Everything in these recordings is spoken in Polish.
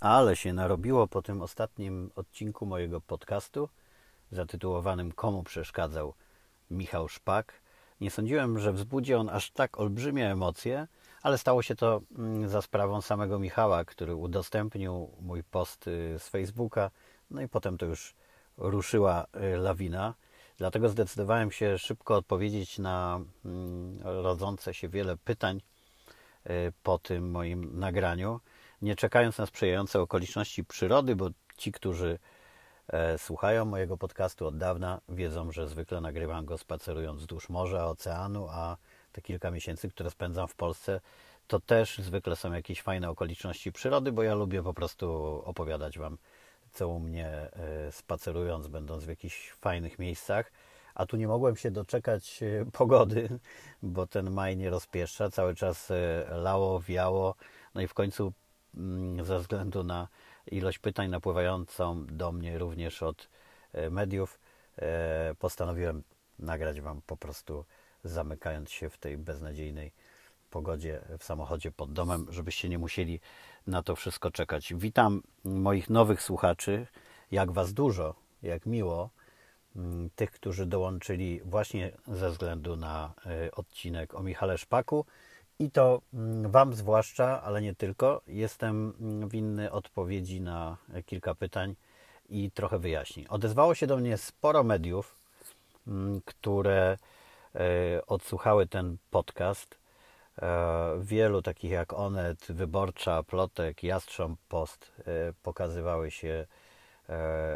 Ale się narobiło po tym ostatnim odcinku mojego podcastu zatytułowanym Komu przeszkadzał Michał Szpak. Nie sądziłem, że wzbudzi on aż tak olbrzymie emocje, ale stało się to mm, za sprawą samego Michała, który udostępnił mój post y, z Facebooka. No i potem to już ruszyła y, lawina. Dlatego zdecydowałem się szybko odpowiedzieć na mm, rodzące się wiele pytań y, po tym moim nagraniu nie czekając na sprzyjające okoliczności przyrody, bo ci, którzy e, słuchają mojego podcastu od dawna, wiedzą, że zwykle nagrywam go spacerując wzdłuż morza, oceanu, a te kilka miesięcy, które spędzam w Polsce, to też zwykle są jakieś fajne okoliczności przyrody, bo ja lubię po prostu opowiadać Wam, co u mnie e, spacerując, będąc w jakichś fajnych miejscach. A tu nie mogłem się doczekać e, pogody, bo ten maj nie rozpieszcza. Cały czas lało, wiało. No i w końcu ze względu na ilość pytań napływającą do mnie również od e, mediów, e, postanowiłem nagrać Wam po prostu zamykając się w tej beznadziejnej pogodzie w samochodzie pod domem, żebyście nie musieli na to wszystko czekać. Witam moich nowych słuchaczy, jak Was dużo, jak miło, mm, tych, którzy dołączyli właśnie ze względu na e, odcinek o Michale Szpaku. I to mm, Wam zwłaszcza, ale nie tylko, jestem mm, winny odpowiedzi na kilka pytań i trochę wyjaśnień. Odezwało się do mnie sporo mediów, mm, które e, odsłuchały ten podcast. E, wielu takich jak Onet, Wyborcza, Plotek, Jastrząb Post e, pokazywały się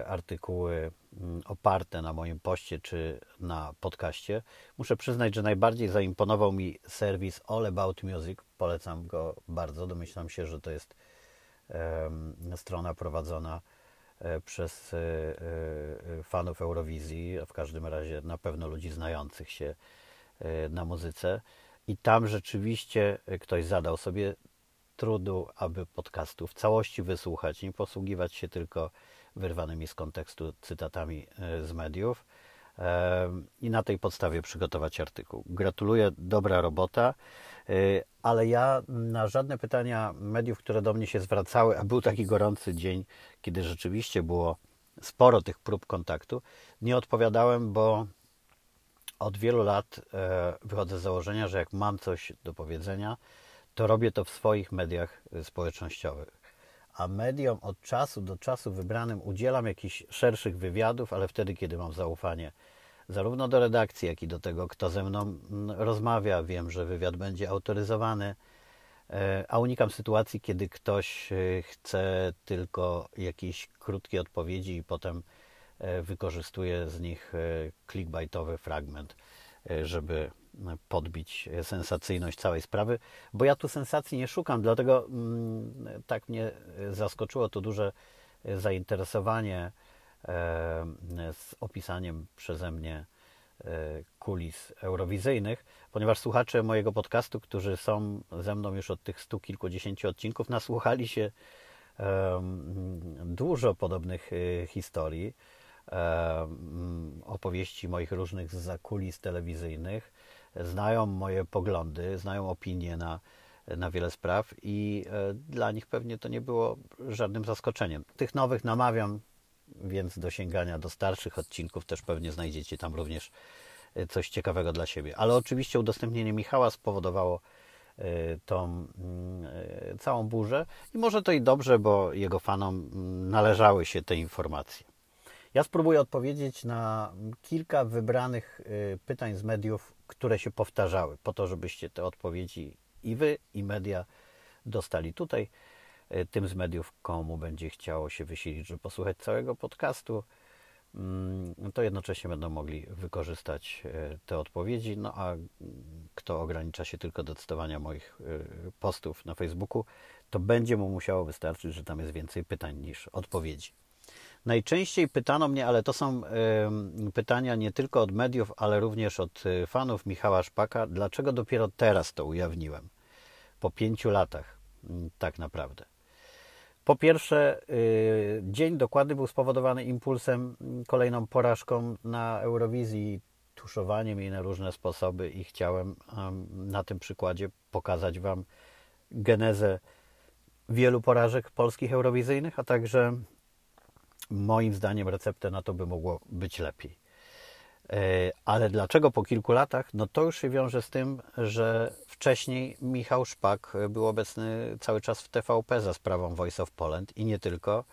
artykuły mm, oparte na moim poście czy na podcaście. Muszę przyznać, że najbardziej zaimponował mi serwis All About Music. Polecam go bardzo. Domyślam się, że to jest strona prowadzona e, przez e, fanów Eurowizji, a w każdym razie na pewno ludzi znających się na muzyce. I tam rzeczywiście ktoś zadał sobie trudu, aby podcastu w całości wysłuchać, nie posługiwać się tylko wyrwanymi z kontekstu cytatami e, z mediów. E, i na tej podstawie przygotować artykuł. Gratuluję, dobra robota, e, ale ja na żadne pytania mediów, które do mnie się zwracały, a był taki gorący dzień, kiedy rzeczywiście było sporo tych prób kontaktu, nie odpowiadałem, bo od wielu lat wychodzę z założenia, że jak mam coś do powiedzenia, to robię to w swoich mediach społecznościowych a mediom od czasu do czasu wybranym udzielam jakichś szerszych wywiadów, ale wtedy, kiedy mam zaufanie zarówno do redakcji, jak i do tego, kto ze mną mm, rozmawia. Wiem, że wywiad będzie autoryzowany, e, a unikam sytuacji, kiedy ktoś e, chce tylko jakieś krótkie odpowiedzi i potem e, wykorzystuje z nich clickbaitowy fragment, żeby podbić sensacyjność całej sprawy, bo ja tu sensacji nie szukam, dlatego mm, tak mnie zaskoczyło to duże zainteresowanie e, z opisaniem przeze mnie e, kulis eurowizyjnych, ponieważ słuchacze mojego podcastu, którzy są ze mną już od tych stu kilkudziesięciu odcinków, nasłuchali się dużo podobnych e, historii, opowieści moich różnych zakulis telewizyjnych, znają moje poglądy, znają opinie na, na wiele spraw i e, dla nich pewnie to nie było żadnym zaskoczeniem. Tych nowych namawiam więc do sięgania do starszych odcinków, też pewnie znajdziecie tam również e, coś ciekawego dla siebie. Ale oczywiście udostępnienie Michała spowodowało e, tą mm, całą burzę i może to i dobrze, bo jego fanom mm, należały się te informacje. Ja spróbuję odpowiedzieć na kilka wybranych pytań z mediów, które się powtarzały, po to, żebyście te odpowiedzi i wy, i media dostali tutaj. E, tym z mediów, komu będzie chciało się wysilić, żeby posłuchać całego podcastu, mm, to jednocześnie będą mogli wykorzystać e, te odpowiedzi. No a kto ogranicza się tylko do cytowania moich e, postów na Facebooku, to będzie mu musiało wystarczyć, że tam jest więcej pytań niż odpowiedzi. Najczęściej pytano mnie, ale to są pytania nie tylko od mediów, ale również od e, fanów Michała Szpaka, dlaczego dopiero teraz to ujawniłem? Po pięciu latach, mm, tak naprawdę. Po pierwsze, e, dzień dokładny był spowodowany impulsem, mm, kolejną porażką na Eurowizji, tuszowaniem jej na różne sposoby i chciałem na tym przykładzie pokazać Wam genezę wielu porażek polskich eurowizyjnych, a także moim zdaniem receptę na to by mogło być lepiej. E, ale dlaczego po kilku latach? No to już się wiąże z tym, że wcześniej Michał Szpak był obecny cały czas w TVP za sprawą Voice of Poland i nie tylko.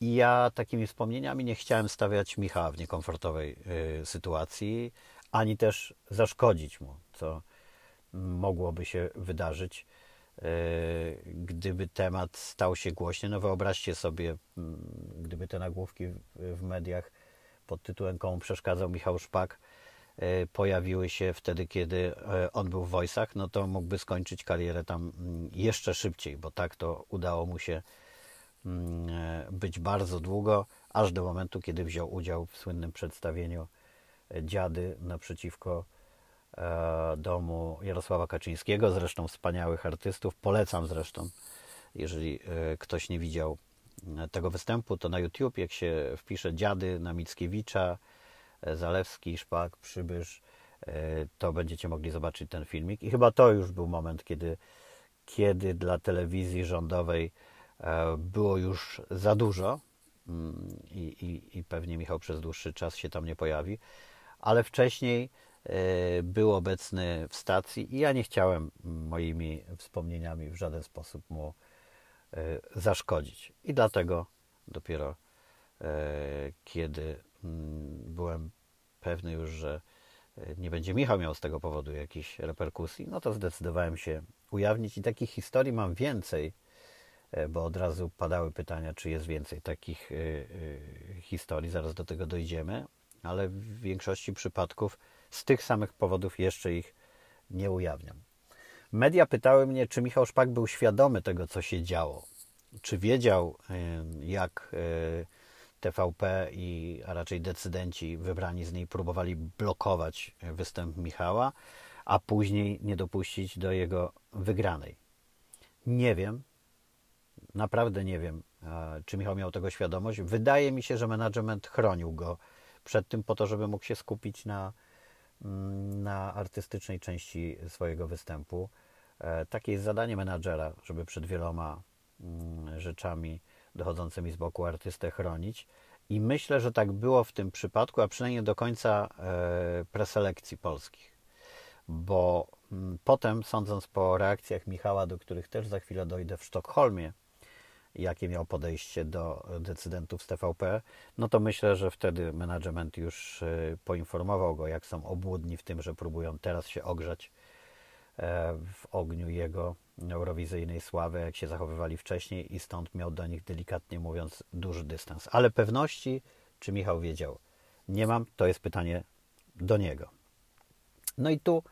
I ja takimi wspomnieniami nie chciałem stawiać Michała w niekomfortowej y, sytuacji, ani też zaszkodzić mu, co mogłoby się wydarzyć, y, gdyby temat stał się głośny. No wyobraźcie sobie, mm, gdyby te nagłówki w mediach pod tytułem Komu przeszkadzał Michał Szpak y, pojawiły się wtedy, kiedy on był w Wojsach, no to mógłby skończyć karierę tam mm, jeszcze szybciej, bo tak to udało mu się Mm, e, być bardzo długo, aż do momentu, kiedy wziął udział w słynnym przedstawieniu e, Dziady naprzeciwko e, domu Jarosława Kaczyńskiego, zresztą wspaniałych artystów. Polecam zresztą, jeżeli ktoś nie widział tego występu, to na YouTube, jak się wpisze Dziady na Mickiewicza, Zalewski, Szpak, Przybysz, to będziecie mogli zobaczyć ten filmik. I chyba to już był moment, kiedy, kiedy dla telewizji rządowej E, było już za dużo mm, i, i, i pewnie Michał przez dłuższy czas się tam nie pojawi, ale wcześniej e, był obecny w stacji i ja nie chciałem moimi wspomnieniami w żaden sposób mu e, zaszkodzić. I dlatego dopiero kiedy mm, byłem pewny już, że nie będzie Michał miał z tego powodu jakichś reperkusji, no to zdecydowałem się ujawnić i takich historii mam więcej E, bo od razu padały pytania, czy jest więcej takich e, e, historii, zaraz do tego dojdziemy, ale w większości przypadków z tych samych powodów jeszcze ich nie ujawniam. Media pytały mnie, czy Michał Szpak był świadomy tego, co się działo. Czy wiedział, jak TVP i a raczej decydenci wybrani z niej próbowali blokować występ Michała, a później nie dopuścić do jego wygranej. Nie wiem, Naprawdę nie wiem, czy Michał miał tego świadomość. Wydaje mi się, że management chronił go przed tym po to, żeby mógł się skupić na, mm, na artystycznej części swojego występu. E, takie jest zadanie menadżera, żeby przed wieloma mm, rzeczami dochodzącymi z boku artystę chronić. I myślę, że tak było w tym przypadku, a przynajmniej do końca e, preselekcji polskich. Bo mm, potem, sądząc po reakcjach Michała, do których też za chwilę dojdę w Sztokholmie, jakie miał podejście do decydentów z TVP, no to myślę, że wtedy management już y, poinformował go, jak są obłudni w tym, że próbują teraz się ogrzać e, w ogniu jego eurowizyjnej sławy, jak się zachowywali wcześniej i stąd miał do nich delikatnie mówiąc duży dystans. Ale pewności, czy Michał wiedział, nie mam, to jest pytanie do niego. No i tu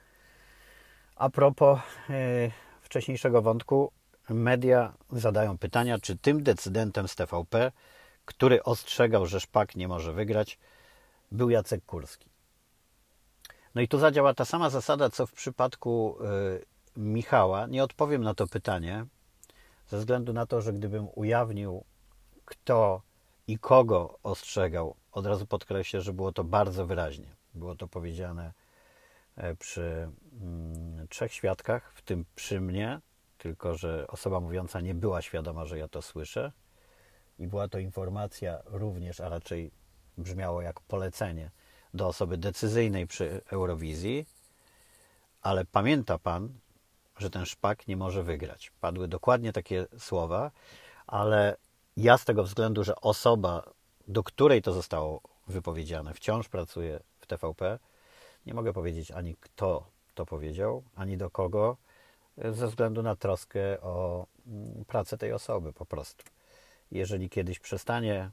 a propos e, wcześniejszego wątku, media zadają pytania, czy tym decydentem z TVP, który ostrzegał, że Szpak nie może wygrać, był Jacek Kurski. No i tu zadziała ta sama zasada, co w przypadku y, Michała. Nie odpowiem na to pytanie, ze względu na to, że gdybym ujawnił, kto i kogo ostrzegał, od razu podkreślę, że było to bardzo wyraźnie. Było to powiedziane e, przy mm, trzech świadkach, w tym przy mnie, tylko że osoba mówiąca nie była świadoma, że ja to słyszę. I była to informacja również, a raczej brzmiało jak polecenie do osoby decyzyjnej przy Eurowizji. Ale pamięta pan, że ten szpak nie może wygrać. Padły dokładnie takie słowa, ale ja z tego względu, że osoba, do której to zostało wypowiedziane, wciąż pracuje w TVP, nie mogę powiedzieć ani kto to powiedział, ani do kogo, ze względu na troskę o mm, pracę tej osoby po prostu. Jeżeli kiedyś przestanie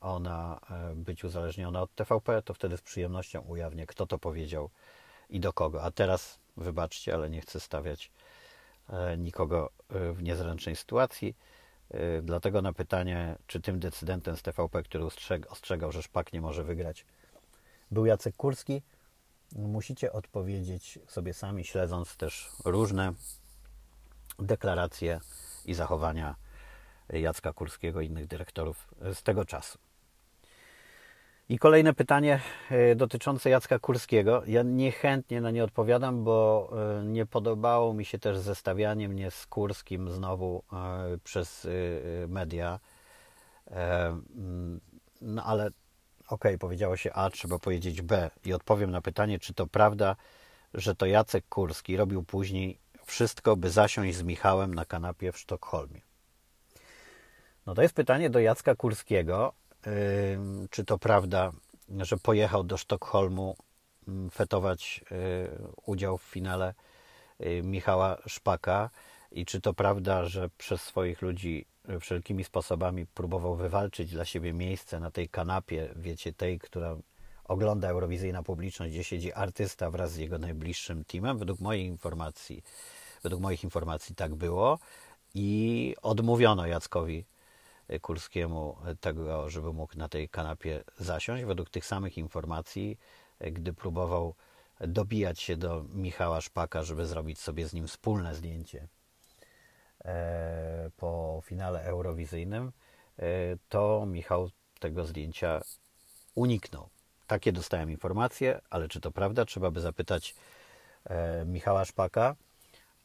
ona e, być uzależniona od TVP, to wtedy z przyjemnością ujawnię, kto to powiedział i do kogo. A teraz, wybaczcie, ale nie chcę stawiać e, nikogo e, w niezręcznej sytuacji. Dlatego na pytanie, czy tym decydentem z TVP, który ostrzegał, że Szpak nie może wygrać, był Jacek Kurski, musicie odpowiedzieć sobie sami, śledząc też różne deklaracje i zachowania Jacka Kurskiego i innych dyrektorów z tego czasu. I kolejne pytanie e, dotyczące Jacka Kurskiego. Ja niechętnie na nie odpowiadam, bo e, nie podobało mi się też zestawianie mnie z Kurskim znowu e, przez media. Mm, no ale okej, okay, powiedziało się A, trzeba powiedzieć B. I odpowiem na pytanie, czy to prawda, że to Jacek Kurski robił później wszystko, by zasiąść z Michałem na kanapie w Sztokholmie. No to jest pytanie do Jacka Kurskiego, czy to prawda, że pojechał do Sztokholmu fetować udział w finale Michała Szpaka? I czy to prawda, że przez swoich ludzi wszelkimi sposobami próbował wywalczyć dla siebie miejsce na tej kanapie, wiecie, tej, która ogląda eurowizyjna publiczność, gdzie siedzi artysta wraz z jego najbliższym teamem. Według mojej informacji, według moich informacji tak było. I odmówiono Jackowi Kurskiemu tego, żeby mógł na tej kanapie zasiąść. Według tych samych informacji, gdy próbował dobijać się do Michała Szpaka, żeby zrobić sobie z nim wspólne zdjęcie e, po finale eurowizyjnym, e, to Michał tego zdjęcia uniknął. Takie dostałem informacje, ale czy to prawda? Trzeba by zapytać e, Michała Szpaka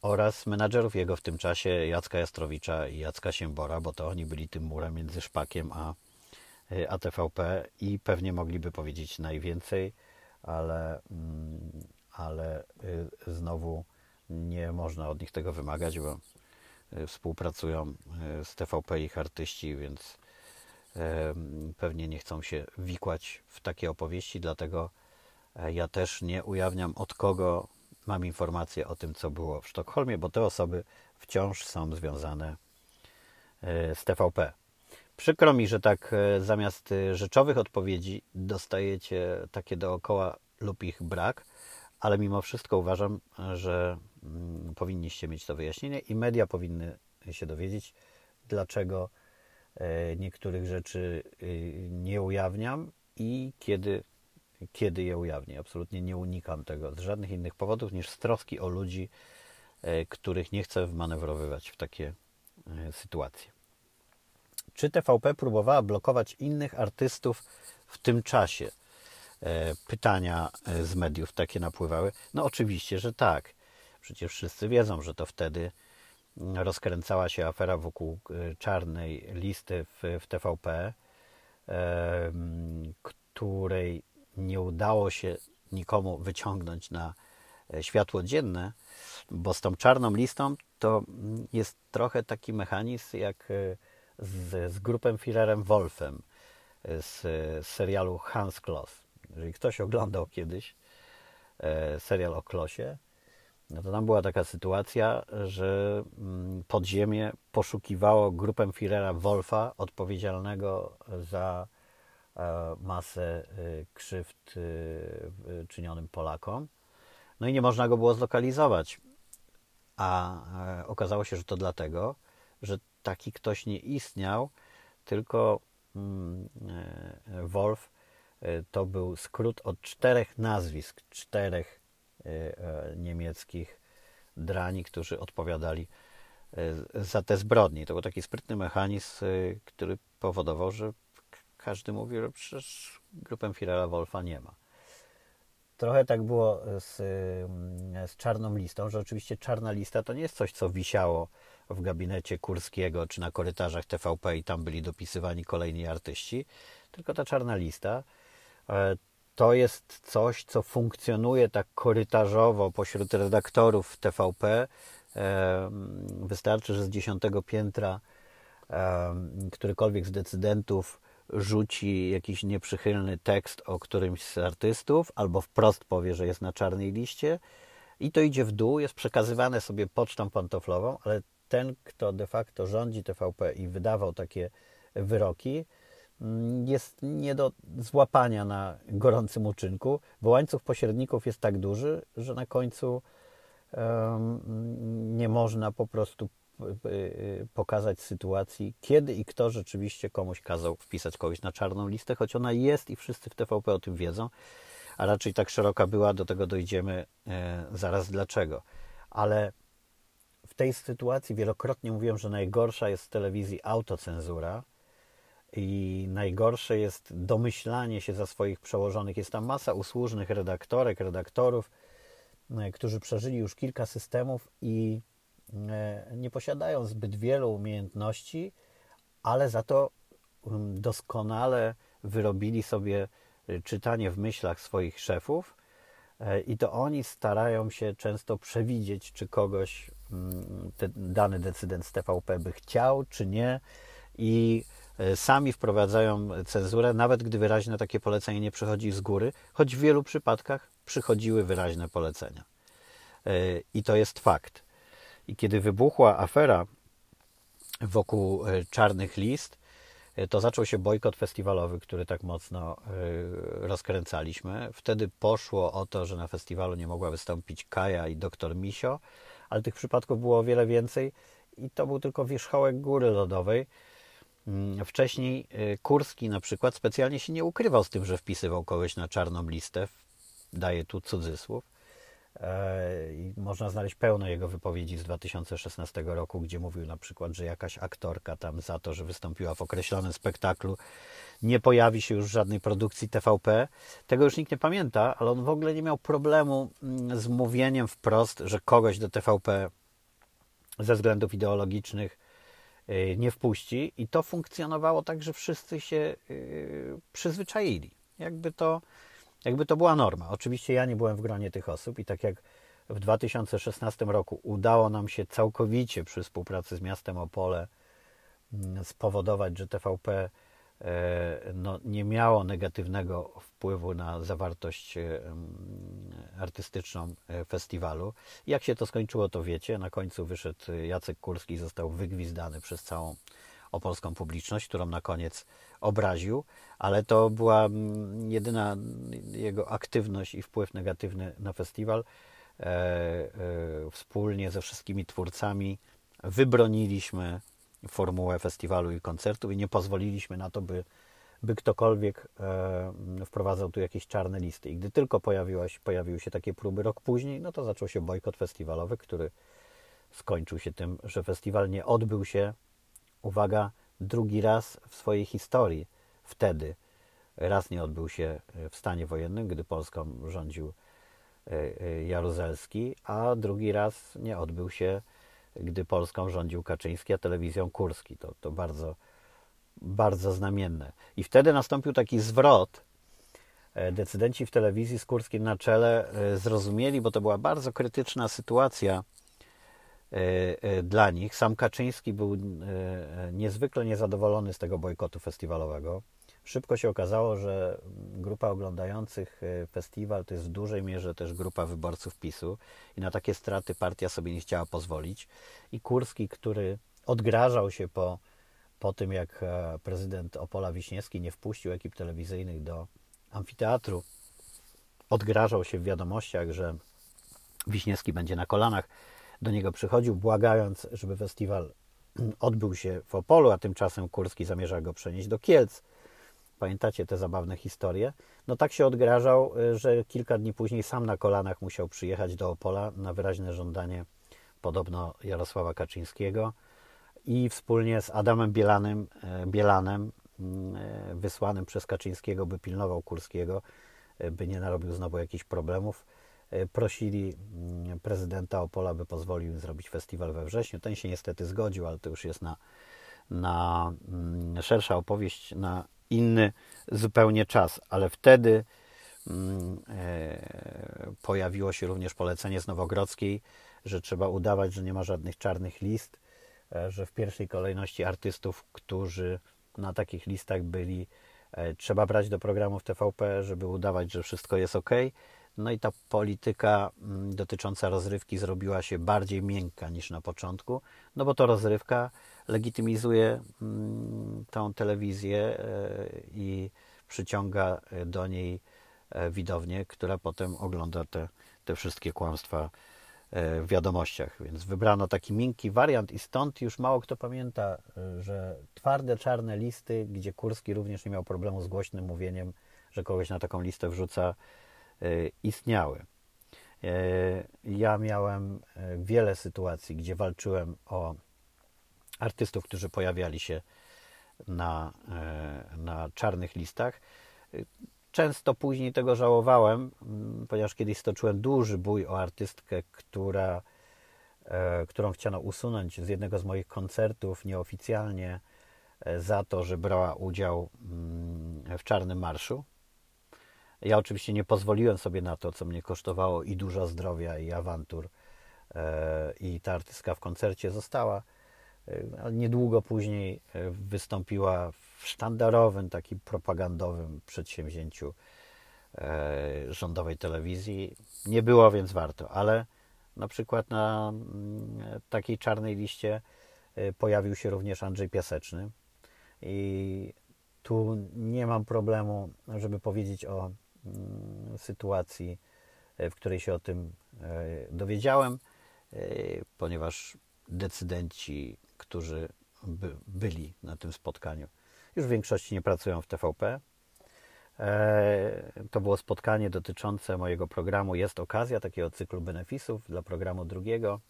oraz menadżerów jego w tym czasie Jacka Jastrowicza i Jacka Siembora, bo to oni byli tym murem między Szpakiem a y, ATVP i pewnie mogliby powiedzieć najwięcej, ale, mm, ale y, znowu nie można od nich tego wymagać, bo y, współpracują z TVP ich artyści, więc pewnie nie chcą się wikłać w takie opowieści, dlatego e, ja też nie ujawniam od kogo mam informacje o tym, co było w Sztokholmie, bo te osoby wciąż są związane e, z TVP. Przykro mi, że tak e, zamiast e, rzeczowych odpowiedzi dostajecie takie dookoła lub ich brak, ale mimo wszystko uważam, że mm, powinniście mieć to wyjaśnienie i media powinny się dowiedzieć, dlaczego niektórych rzeczy nie ujawniam i kiedy kiedy je ujawnię. Absolutnie nie unikam tego z żadnych innych powodów niż z troski o ludzi, e, których nie chcę wmanewrowywać w takie e, sytuacje. Czy TVP próbowała blokować innych artystów w tym czasie? E, pytania z mediów takie napływały. No oczywiście, że tak. Przecież wszyscy wiedzą, że to wtedy rozkręcała się afera wokół czarnej listy w, w TVP, której nie udało się nikomu wyciągnąć na e, światło dzienne, bo z tą czarną listą to jest trochę taki mechanizm jak e, z, z grupem Führerem Wolfem e, z, z serialu Hans Kloss. Jeżeli ktoś oglądał kiedyś serial o Klosie, no to tam była taka sytuacja, że mm, podziemie poszukiwało grupę Führera Wolfa odpowiedzialnego za masę e, krzywd e, czynionym Polakom. No i nie można go było zlokalizować. A okazało się, że to dlatego, że taki ktoś nie istniał, tylko mm, Wolf to był skrót od czterech nazwisk, czterech niemieckich drani, którzy odpowiadali za te zbrodnie. To był taki sprytny mechanizm, który powodował, że każdy mówi, że przecież grupę Firela Wolfa nie ma. Trochę tak było z, z czarną listą, że oczywiście czarna lista to nie jest coś, co wisiało w gabinecie Kurskiego czy na korytarzach TVP i tam byli dopisywani kolejni artyści, tylko ta czarna lista e, to jest coś, co funkcjonuje tak korytarzowo pośród redaktorów TVP. E, wystarczy, że z dziesiątego piętra e, którykolwiek z decydentów rzuci jakiś nieprzychylny tekst o którymś z artystów, albo wprost powie, że jest na czarnej liście, i to idzie w dół, jest przekazywane sobie pocztą pantoflową, ale ten, kto de facto rządzi TVP i wydawał takie wyroki, mm, jest nie do złapania na gorącym uczynku, bo łańcuch pośredników jest tak duży, że na końcu um, nie można po prostu pokazać sytuacji, kiedy i kto rzeczywiście komuś kazał wpisać kogoś na czarną listę, choć ona jest i wszyscy w TVP o tym wiedzą, a raczej tak szeroka była, do tego dojdziemy e, zaraz dlaczego. Ale w tej sytuacji wielokrotnie mówiłem, że najgorsza jest w telewizji autocenzura i najgorsze jest domyślanie się za swoich przełożonych. Jest tam masa usłużnych redaktorek, redaktorów, e, którzy przeżyli już kilka systemów i nie posiadają zbyt wielu umiejętności, ale za to um, doskonale wyrobili sobie e, czytanie w myślach swoich szefów i to oni starają się często przewidzieć, czy kogoś mm, dany decydent z TVP by chciał, czy nie i E, sami wprowadzają cenzurę, nawet gdy wyraźne takie polecenie nie przychodzi z góry, choć w wielu przypadkach przychodziły wyraźne polecenia. E, I to jest fakt. I kiedy wybuchła afera wokół e, czarnych list, to zaczął się bojkot festiwalowy, który tak mocno rozkręcaliśmy. Wtedy poszło o to, że na festiwalu nie mogła wystąpić Kaja i doktor Misio, ale tych przypadków było o wiele więcej i to był tylko wierzchołek góry lodowej. Mm, wcześniej Kurski na przykład specjalnie się nie ukrywał z tym, że wpisywał kogoś na czarną listę. Daję tu cudzysłów. E, I można znaleźć pełno jego wypowiedzi z 2016 roku, gdzie mówił na przykład, że jakaś aktorka tam za to, że wystąpiła w określonym spektaklu, nie pojawi się już w żadnej produkcji TVP. Tego już nikt nie pamięta, ale on w ogóle nie miał problemu mm, z mówieniem wprost, że kogoś do TVP ze względów ideologicznych Y, nie wpuści i to funkcjonowało tak, że wszyscy się y, przyzwyczaili. Jakby to, jakby to była norma. Oczywiście ja nie byłem w gronie tych osób i tak jak w 2016 roku udało nam się całkowicie przy współpracy z miastem Opole mm, spowodować, że TVP E, no, nie miało negatywnego wpływu na zawartość e, artystyczną e, festiwalu. Jak się to skończyło, to wiecie. Na końcu wyszedł Jacek Kurski i został wygwizdany przez całą opolską publiczność, którą na koniec obraził, ale to była jedyna jego aktywność i wpływ negatywny na festiwal. Wspólnie ze wszystkimi twórcami wybroniliśmy formułę festiwalu i koncertów i nie pozwoliliśmy na to, by, by ktokolwiek e, wprowadzał tu jakieś czarne listy. I gdy tylko pojawiła się, pojawiły się takie próby rok później, no to zaczął się bojkot festiwalowy, który skończył się tym, że festiwal nie odbył się, uwaga, drugi raz w swojej historii. Wtedy raz nie odbył się w stanie wojennym, gdy Polską rządził e, e, Jaruzelski, a drugi raz nie odbył się gdy Polską rządził Kaczyński, a telewizją Kurski. To, to bardzo, bardzo znamienne. I wtedy nastąpił taki zwrot. E, decydenci w telewizji z Kurskim na czele e, zrozumieli, bo to była bardzo krytyczna sytuacja e, dla nich. Sam Kaczyński był niezwykle niezadowolony z tego bojkotu festiwalowego. Szybko się okazało, że grupa oglądających e, festiwal to jest w dużej mierze też grupa wyborców PiSu i na takie straty partia sobie nie chciała pozwolić. I Kurski, który odgrażał się po, po tym, jak e, prezydent Opola Wiśniewski nie wpuścił ekip telewizyjnych do amfiteatru, odgrażał się w wiadomościach, że Wiśniewski będzie na kolanach do niego przychodził, błagając, żeby festiwal odbył się w Opolu, a tymczasem Kurski zamierza go przenieść do Kielc. Pamiętacie te zabawne historie? No tak się odgrażał, y, że kilka dni później sam na kolanach musiał przyjechać do Opola na wyraźne żądanie podobno Jarosława Kaczyńskiego i wspólnie z Adamem Bielanem, y, Bielanem y, wysłanym przez Kaczyńskiego, by pilnował Kurskiego, by nie narobił znowu jakichś problemów, prosili mm, prezydenta Opola, by pozwolił im zrobić festiwal we wrześniu. Ten się niestety zgodził, ale to już jest na, na mm, szersza opowieść na inny zupełnie czas, ale wtedy mm, e, pojawiło się również polecenie z Nowogrodzkiej, że trzeba udawać, że nie ma żadnych czarnych list, e, że w pierwszej kolejności artystów, którzy na takich listach byli, e, trzeba brać do programów TVP, żeby udawać, że wszystko jest ok. No i ta polityka mm, dotycząca rozrywki zrobiła się bardziej miękka niż na początku, no bo to rozrywka legitymizuje mm, tą telewizję e, i przyciąga do niej e, widownię, która potem ogląda te, te wszystkie kłamstwa e, w wiadomościach. Więc wybrano taki miękki wariant i stąd już mało kto pamięta, że twarde, czarne listy, gdzie Kurski również nie miał problemu z głośnym mówieniem, że kogoś na taką listę wrzuca, istniały. Ja miałem wiele sytuacji, gdzie walczyłem o artystów, którzy pojawiali się na, na czarnych listach. Często później tego żałowałem, mm, ponieważ kiedyś stoczyłem duży bój o artystkę, która, którą chciano usunąć z jednego z moich koncertów nieoficjalnie za to, że brała udział mm, w Czarnym Marszu. Ja oczywiście nie pozwoliłem sobie na to, co mnie kosztowało i dużo zdrowia, i awantur. E, I ta artystka w koncercie została. Ale niedługo później e, wystąpiła w sztandarowym, takim propagandowym przedsięwzięciu e, rządowej telewizji. Nie było więc warto, ale na przykład na mm, takiej czarnej liście pojawił się również Andrzej Piaseczny. I tu nie mam problemu, żeby powiedzieć o sytuacji, e, w której się o tym e, dowiedziałem, e, ponieważ decydenci, którzy by, byli na tym spotkaniu, już w większości nie pracują w TVP. To było spotkanie dotyczące mojego programu Jest okazja, takiego cyklu benefisów dla programu drugiego,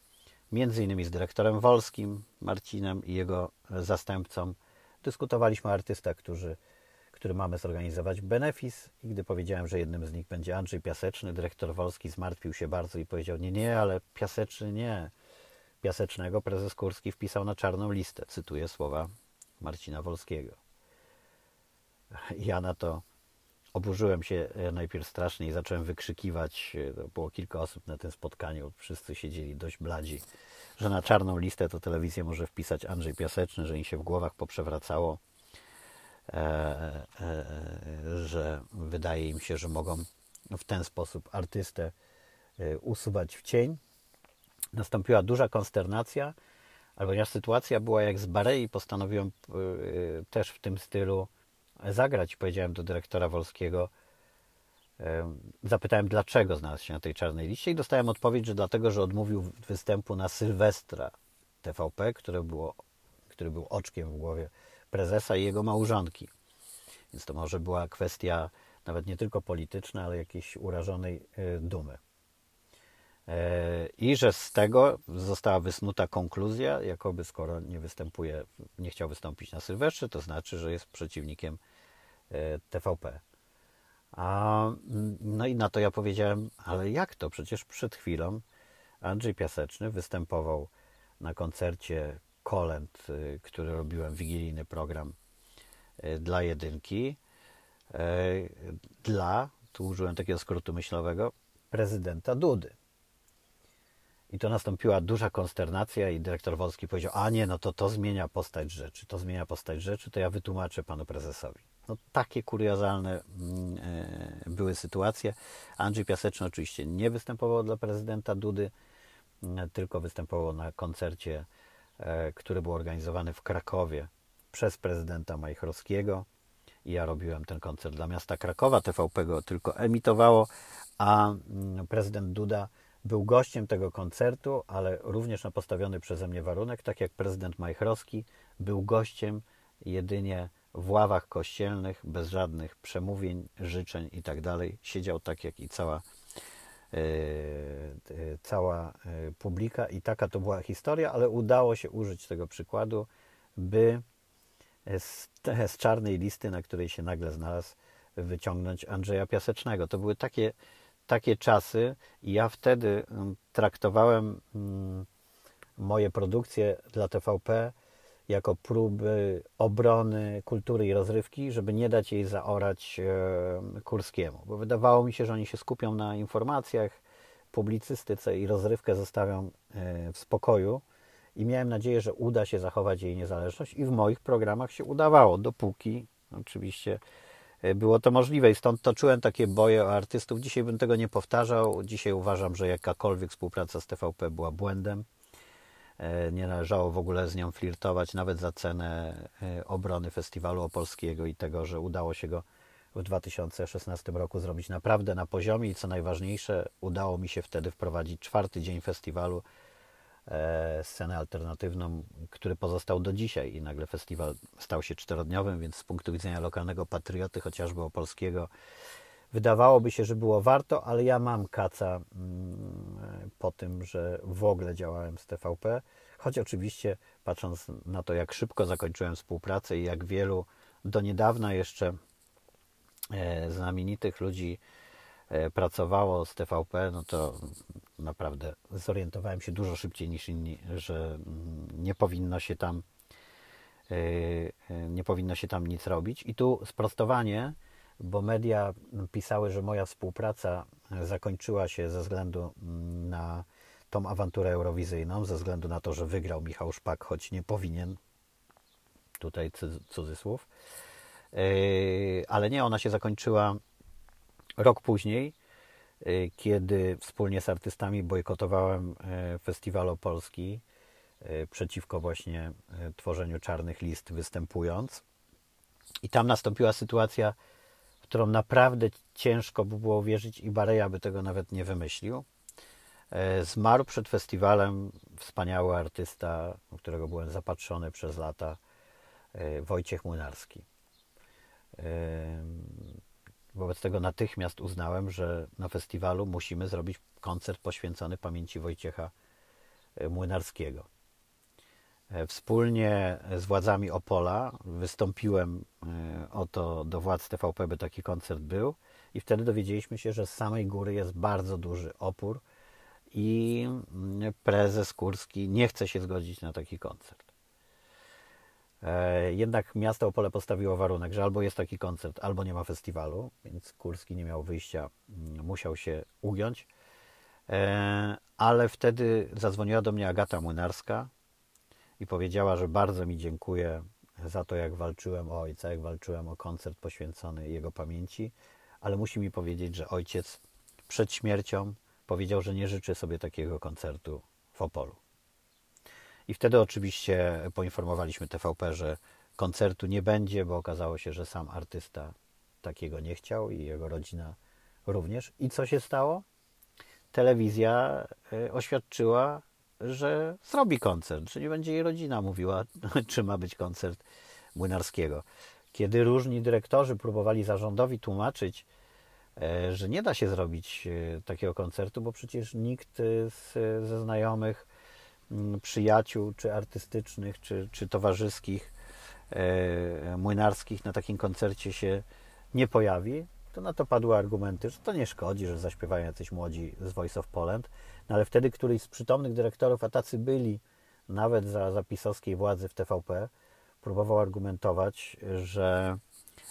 między innymi z dyrektorem Wolskim, Marcinem i jego zastępcą. Dyskutowaliśmy o artystach, którzy który mamy zorganizować benefis i gdy powiedziałem, że jednym z nich będzie Andrzej Piaseczny, dyrektor Wolski zmartwił się bardzo i powiedział, nie, nie, ale Piaseczny nie. Piasecznego prezes Kurski wpisał na czarną listę, cytuję słowa Marcina Wolskiego. Ja na to oburzyłem się e, najpierw strasznie i zacząłem wykrzykiwać, e, było kilka osób na tym spotkaniu, wszyscy siedzieli dość bladzi, że na czarną listę to telewizję może wpisać Andrzej Piaseczny, że im się w głowach poprzewracało że wydaje im się, że mogą w ten sposób artystę e, usuwać w cień. Nastąpiła duża konsternacja, ponieważ sytuacja była jak z Barei, postanowiłem też w tym stylu zagrać. Powiedziałem do dyrektora Wolskiego, zapytałem dlaczego znalazł się na tej czarnej liście i dostałem odpowiedź, że dlatego, że odmówił występu na Sylwestra TVP, które było, który był oczkiem w głowie prezesa i jego małżonki. Więc to może była kwestia nawet nie tylko polityczna, ale jakiejś urażonej e, dumy. E, I że z tego została wysnuta konkluzja, jakoby skoro nie występuje, nie chciał wystąpić na Sylwestrze, to znaczy, że jest przeciwnikiem e, TVP. A, no i na to ja powiedziałem, ale jak to? Przecież przed chwilą Andrzej Piaseczny występował na koncercie kolęd, y, który robiłem, wigilijny program y, dla jedynki, y, dla, tu użyłem takiego skrótu myślowego, prezydenta Dudy. I to nastąpiła duża konsternacja i dyrektor Wolski powiedział, a nie, no to to zmienia postać rzeczy, to zmienia postać rzeczy, to ja wytłumaczę panu prezesowi. No takie kuriozalne mm, były sytuacje. Andrzej Piaseczny oczywiście nie występował dla prezydenta Dudy, tylko występował na koncercie który był organizowany w Krakowie przez prezydenta Majchrowskiego. I ja robiłem ten koncert dla miasta Krakowa. TVP go tylko emitowało, a mm, prezydent Duda był gościem tego koncertu, ale również na postawiony przeze mnie warunek, tak jak prezydent Majchrowski był gościem jedynie w ławach kościelnych, bez żadnych przemówień, życzeń i tak. Siedział tak jak i cała E, e, cała e, publika i taka to była historia, ale udało się użyć tego przykładu, by z, z czarnej listy, na której się nagle znalazł, wyciągnąć Andrzeja Piasecznego. To były takie, takie czasy i ja wtedy mm, traktowałem mm, moje produkcje dla TVP jako próby obrony kultury i rozrywki, żeby nie dać jej zaorać Kurskiemu. Bo wydawało mi się, że oni się skupią na informacjach, publicystyce i rozrywkę zostawią e, w spokoju. I miałem nadzieję, że uda się zachować jej niezależność, i w moich programach się udawało, dopóki oczywiście e, było to możliwe. I stąd toczyłem takie boje o artystów. Dzisiaj bym tego nie powtarzał. Dzisiaj uważam, że jakakolwiek współpraca z TVP była błędem. E, nie należało w ogóle z nią flirtować, nawet za cenę e, obrony Festiwalu Opolskiego i tego, że udało się go w 2016 roku zrobić naprawdę na poziomie i co najważniejsze, udało mi się wtedy wprowadzić czwarty dzień festiwalu, e, scenę alternatywną, który pozostał do dzisiaj. I nagle festiwal stał się czterodniowym, więc z punktu widzenia lokalnego patrioty, chociażby opolskiego, Wydawałoby się, że było warto, ale ja mam kaca mm, po tym, że w ogóle działałem z TVP, Choć oczywiście, patrząc na to, jak szybko zakończyłem współpracę i jak wielu do niedawna jeszcze e, znamienitych ludzi e, pracowało z TVP, no to naprawdę zorientowałem się dużo szybciej niż inni, że mm, nie powinno się tam nie powinno się tam nic robić. I tu sprostowanie, bo media pisały, że moja współpraca zakończyła się ze względu mm, na tą awanturę eurowizyjną, ze względu na to, że wygrał Michał Szpak, choć nie powinien. Tutaj cudzysłów. Yy, ale nie, ona się zakończyła rok później, yy, kiedy wspólnie z artystami bojkotowałem yy, Festiwal Opolski przeciwko właśnie tworzeniu czarnych list występując. I tam nastąpiła sytuacja, którą naprawdę ciężko by było wierzyć i Bareja by tego nawet nie wymyślił. E, zmarł przed festiwalem wspaniały artysta, którego byłem zapatrzony przez lata, e, Wojciech Młynarski. E, wobec tego natychmiast uznałem, że na festiwalu musimy zrobić koncert poświęcony pamięci Wojciecha Młynarskiego. Wspólnie z władzami Opola wystąpiłem o to do władz TVP, by taki koncert był, i wtedy dowiedzieliśmy się, że z samej góry jest bardzo duży opór i prezes Kurski nie chce się zgodzić na taki koncert. E, jednak miasto Opole postawiło warunek, że albo jest taki koncert, albo nie ma festiwalu, więc Kurski nie miał wyjścia, mm, musiał się ugiąć. E, ale wtedy zadzwoniła do mnie Agata Młynarska i powiedziała, że bardzo mi dziękuję za to, jak walczyłem o ojca, jak walczyłem o koncert poświęcony jego pamięci, ale musi mi powiedzieć, że ojciec przed śmiercią powiedział, że nie życzy sobie takiego koncertu w Opolu. I wtedy oczywiście poinformowaliśmy TVP, że koncertu nie będzie, bo okazało się, że sam artysta takiego nie chciał i jego rodzina również. I co się stało? Telewizja e, oświadczyła, że zrobi koncert, nie będzie jej rodzina mówiła, czy ma być koncert Młynarskiego. Kiedy różni dyrektorzy próbowali zarządowi tłumaczyć, E, że nie da się zrobić e, takiego koncertu, bo przecież nikt e, z, ze znajomych, mm, przyjaciół, czy artystycznych, czy, czy towarzyskich, młynarskich na takim koncercie się nie pojawi, to na to padły argumenty, że to nie szkodzi, że zaśpiewają jacyś młodzi z Voice of Poland, ale wtedy któryś z przytomnych dyrektorów, a tacy byli nawet za zapisowskiej władzy w TVP, próbował argumentować, że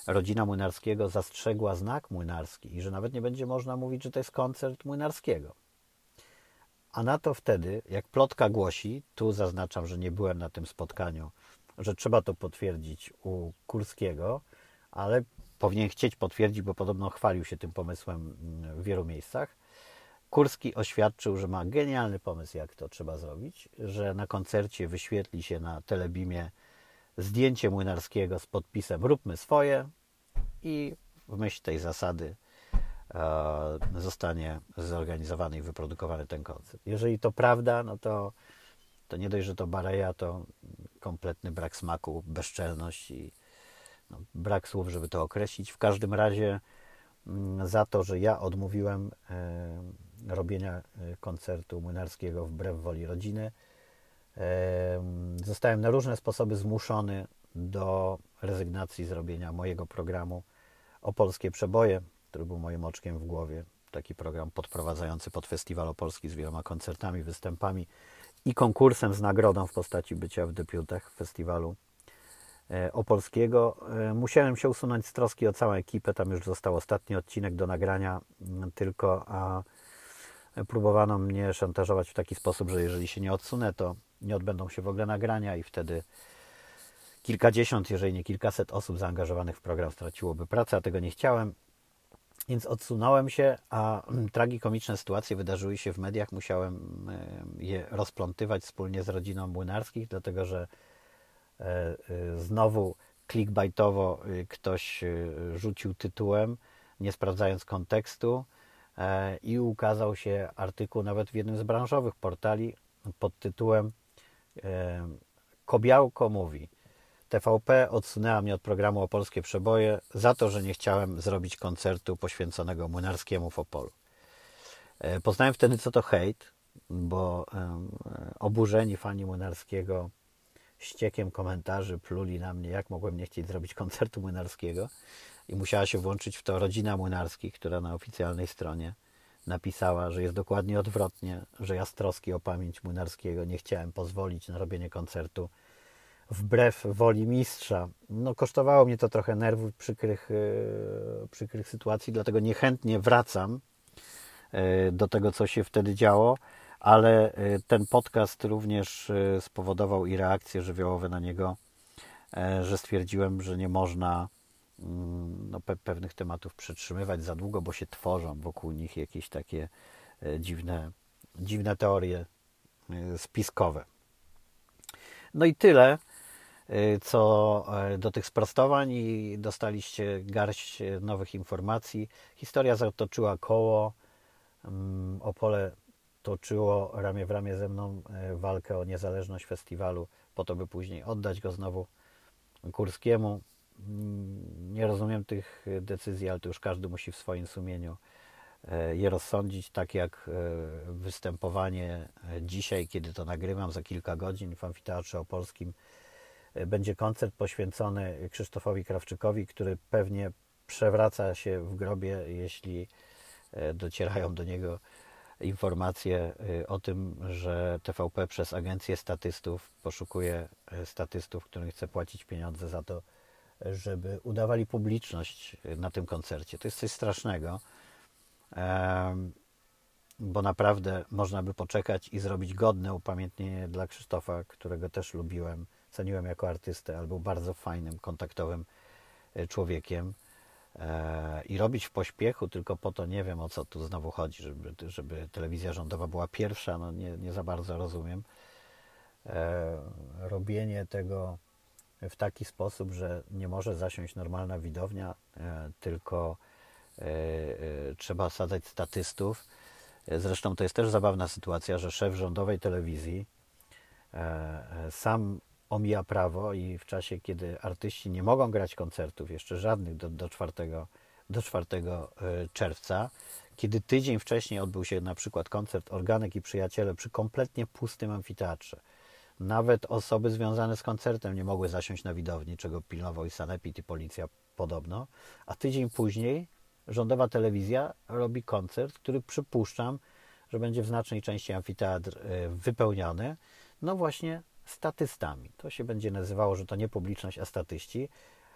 rodzina Młynarskiego zastrzegła znak młynarski i że nawet nie będzie można mówić, że to jest koncert Młynarskiego. A na to wtedy, jak plotka głosi, tu zaznaczam, że nie byłem na tym spotkaniu, że trzeba to potwierdzić u Kurskiego, ale powinien chcieć potwierdzić, bo podobno chwalił się tym pomysłem w wielu miejscach. Kurski oświadczył, że ma genialny pomysł, jak to trzeba zrobić, że na koncercie wyświetli się na telebimie zdjęcie Młynarskiego z podpisem Róbmy swoje, i w myśl tej zasady e, zostanie zorganizowany i wyprodukowany ten koncert. Jeżeli to prawda, no to, to nie dość, że to Bareja, to kompletny brak smaku, bezczelność i no, brak słów, żeby to określić. W każdym razie mm, za to, że ja odmówiłem e, robienia e, koncertu młynarskiego wbrew woli rodziny, zostałem na różne sposoby zmuszony do rezygnacji z robienia mojego programu Opolskie Przeboje, który był moim oczkiem w głowie. Taki program podprowadzający pod Festiwal Opolski z wieloma koncertami, występami i konkursem z nagrodą w postaci bycia w debiutach festiwalu e, opolskiego. E, musiałem się usunąć z troski o całą ekipę. Tam już został ostatni odcinek do nagrania, tylko a próbowano mnie szantażować w taki sposób, że jeżeli się nie odsunę, to nie odbędą się w ogóle nagrania i wtedy kilkadziesiąt, jeżeli nie kilkaset osób zaangażowanych w program straciłoby pracę, a tego nie chciałem. Więc odsunąłem się, a tragikomiczne sytuacje wydarzyły się w mediach. Musiałem e, je rozplątywać wspólnie z rodziną Młynarskich, dlatego że e, e, znowu clickbaitowo ktoś rzucił tytułem, nie sprawdzając kontekstu i ukazał się artykuł nawet w jednym z branżowych portali pod tytułem Kobiałko mówi TVP odsunęła mnie od programu o polskie przeboje za to, że nie chciałem zrobić koncertu poświęconego Młynarskiemu w Opolu. E, poznałem wtedy, co to hejt bo oburzeni fani Młynarskiego ściekiem komentarzy pluli na mnie, jak mogłem nie chcieć zrobić koncertu Młynarskiego i musiała się włączyć w to rodzina Młynarskich, która na oficjalnej stronie napisała, że jest dokładnie odwrotnie, że ja z troski o pamięć Młynarskiego nie chciałem pozwolić na robienie koncertu wbrew woli mistrza. No, kosztowało mnie to trochę nerwów, przykrych, e, przykrych sytuacji, dlatego niechętnie wracam e, do tego, co się wtedy działo, ale e, ten podcast również spowodował i reakcje żywiołowe na niego, że stwierdziłem, że nie można mm, no, pewnych tematów przytrzymywać za długo, bo się tworzą wokół nich jakieś takie dziwne, dziwne teorie spiskowe. No i tyle. Y, co e, do tych sprostowań i dostaliście garść e, nowych informacji. Historia zatoczyła koło. Mm, Opole toczyło ramię w ramię ze mną e, walkę o niezależność festiwalu, po to, by później oddać go znowu Kurskiemu. Nie rozumiem tych decyzji, ale to już każdy musi w swoim sumieniu je rozsądzić, tak jak występowanie dzisiaj, kiedy to nagrywam za kilka godzin w Amfiteatrze Opolskim. Będzie koncert poświęcony Krzysztofowi Krawczykowi, który pewnie przewraca się w grobie, jeśli e, docierają do niego informacje e, o tym, że TVP przez agencję statystów poszukuje e, statystów, którym chce płacić pieniądze za to, żeby udawali publiczność na tym koncercie. To jest coś strasznego, bo naprawdę można by poczekać i zrobić godne upamiętnienie dla Krzysztofa, którego też lubiłem ceniłem jako artystę, ale był bardzo fajnym, kontaktowym e, człowiekiem. E, I robić w pośpiechu tylko po to, nie wiem o co tu znowu chodzi, żeby, żeby telewizja rządowa była pierwsza, no nie, nie za bardzo rozumiem. E, robienie tego w taki sposób, że nie może zasiąść normalna widownia, tylko trzeba sadzać statystów. Zresztą to jest też zabawna sytuacja, że szef rządowej telewizji sam omija prawo i w czasie, kiedy artyści nie mogą grać koncertów, jeszcze żadnych do, do, 4, do 4 e, czerwca, kiedy tydzień wcześniej odbył się na przykład koncert Organek i Przyjaciele przy kompletnie pustym amfiteatrze. Nawet osoby związane z koncertem nie mogły zasiąść na widowni, czego pilnował i Sanepid i policja podobno. A tydzień później rządowa telewizja robi koncert, który przypuszczam, że będzie w znacznej części amfiteatr e, wypełniony. No właśnie statystami. To się będzie nazywało, że to nie publiczność, a statyści,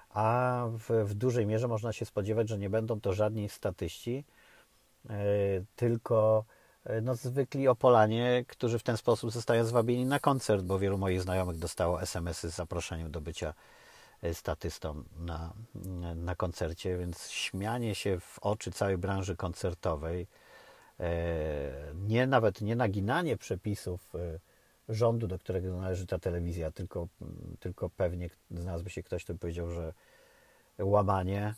a w, w dużej mierze można się spodziewać, że nie będą to żadni statyści, yy, tylko no, zwykli Opolanie, którzy w ten sposób zostają zwabieni na koncert, bo wielu moich znajomych dostało SMS-y z zaproszeniem do bycia statystą na, na koncercie, więc śmianie się w oczy całej branży koncertowej, nie nawet nie naginanie przepisów rządu, do którego należy ta telewizja, tylko, tylko pewnie znalazłby się ktoś, kto by powiedział, że łamanie.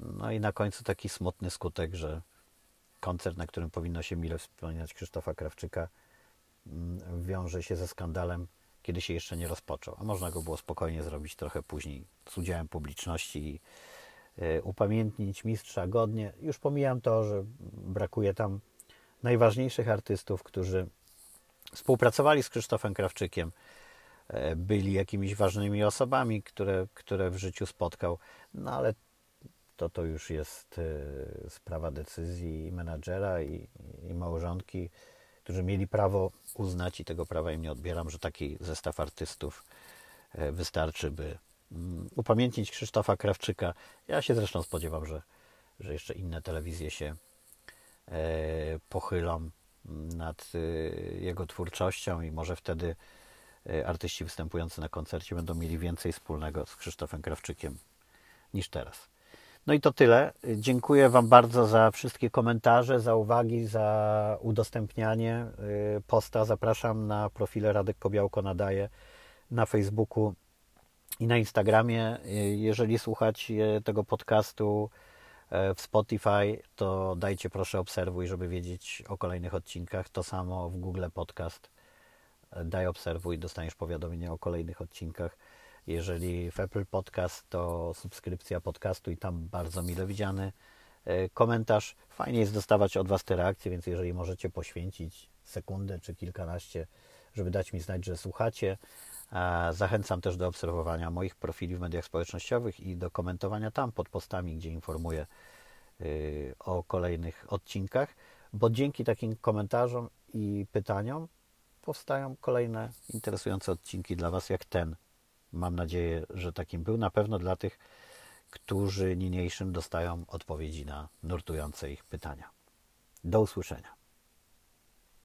No i na końcu taki smutny skutek, że koncert, na którym powinno się mile wspominać Krzysztofa Krawczyka, mm, wiąże się ze skandalem, kiedy się jeszcze nie rozpoczął. A można go było spokojnie zrobić trochę później z udziałem publiczności i e, upamiętnić mistrza godnie. Już pomijam to, że brakuje tam najważniejszych artystów, którzy współpracowali z Krzysztofem Krawczykiem, e, byli jakimiś ważnymi osobami, które, które w życiu spotkał, no ale to to już jest e, sprawa decyzji i menadżera i, i małżonki, którzy mieli prawo uznać i tego prawa im nie odbieram, że taki zestaw artystów e, wystarczy, by mm, upamiętnić Krzysztofa Krawczyka. Ja się zresztą spodziewam, że, że jeszcze inne telewizje się pochylą nad y, jego twórczością i może wtedy y, artyści występujący na koncercie będą mieli więcej wspólnego z Krzysztofem Krawczykiem niż teraz. No i to tyle. Dziękuję Wam bardzo za wszystkie komentarze, za uwagi, za udostępnianie y, posta. Zapraszam na profile Radek Kobiałko nadaje na Facebooku i na Instagramie. Jeżeli słuchacie tego podcastu E, w Spotify, to dajcie proszę obserwuj, żeby wiedzieć o kolejnych odcinkach. To samo w Google Podcast. Daj obserwuj, dostaniesz powiadomienie o kolejnych odcinkach. Jeżeli w Apple Podcast, to subskrypcja podcastu i tam bardzo mile widziany e, komentarz. Fajnie jest dostawać od Was te reakcje, więc jeżeli możecie poświęcić sekundę czy kilkanaście, żeby dać mi znać, że słuchacie. Zachęcam też do obserwowania moich profili w mediach społecznościowych i do komentowania tam pod postami, gdzie informuję y, o kolejnych odcinkach, bo dzięki takim komentarzom i pytaniom powstają kolejne interesujące odcinki dla Was, jak ten. Mam nadzieję, że takim był. Na pewno dla tych, którzy niniejszym dostają odpowiedzi na nurtujące ich pytania. Do usłyszenia.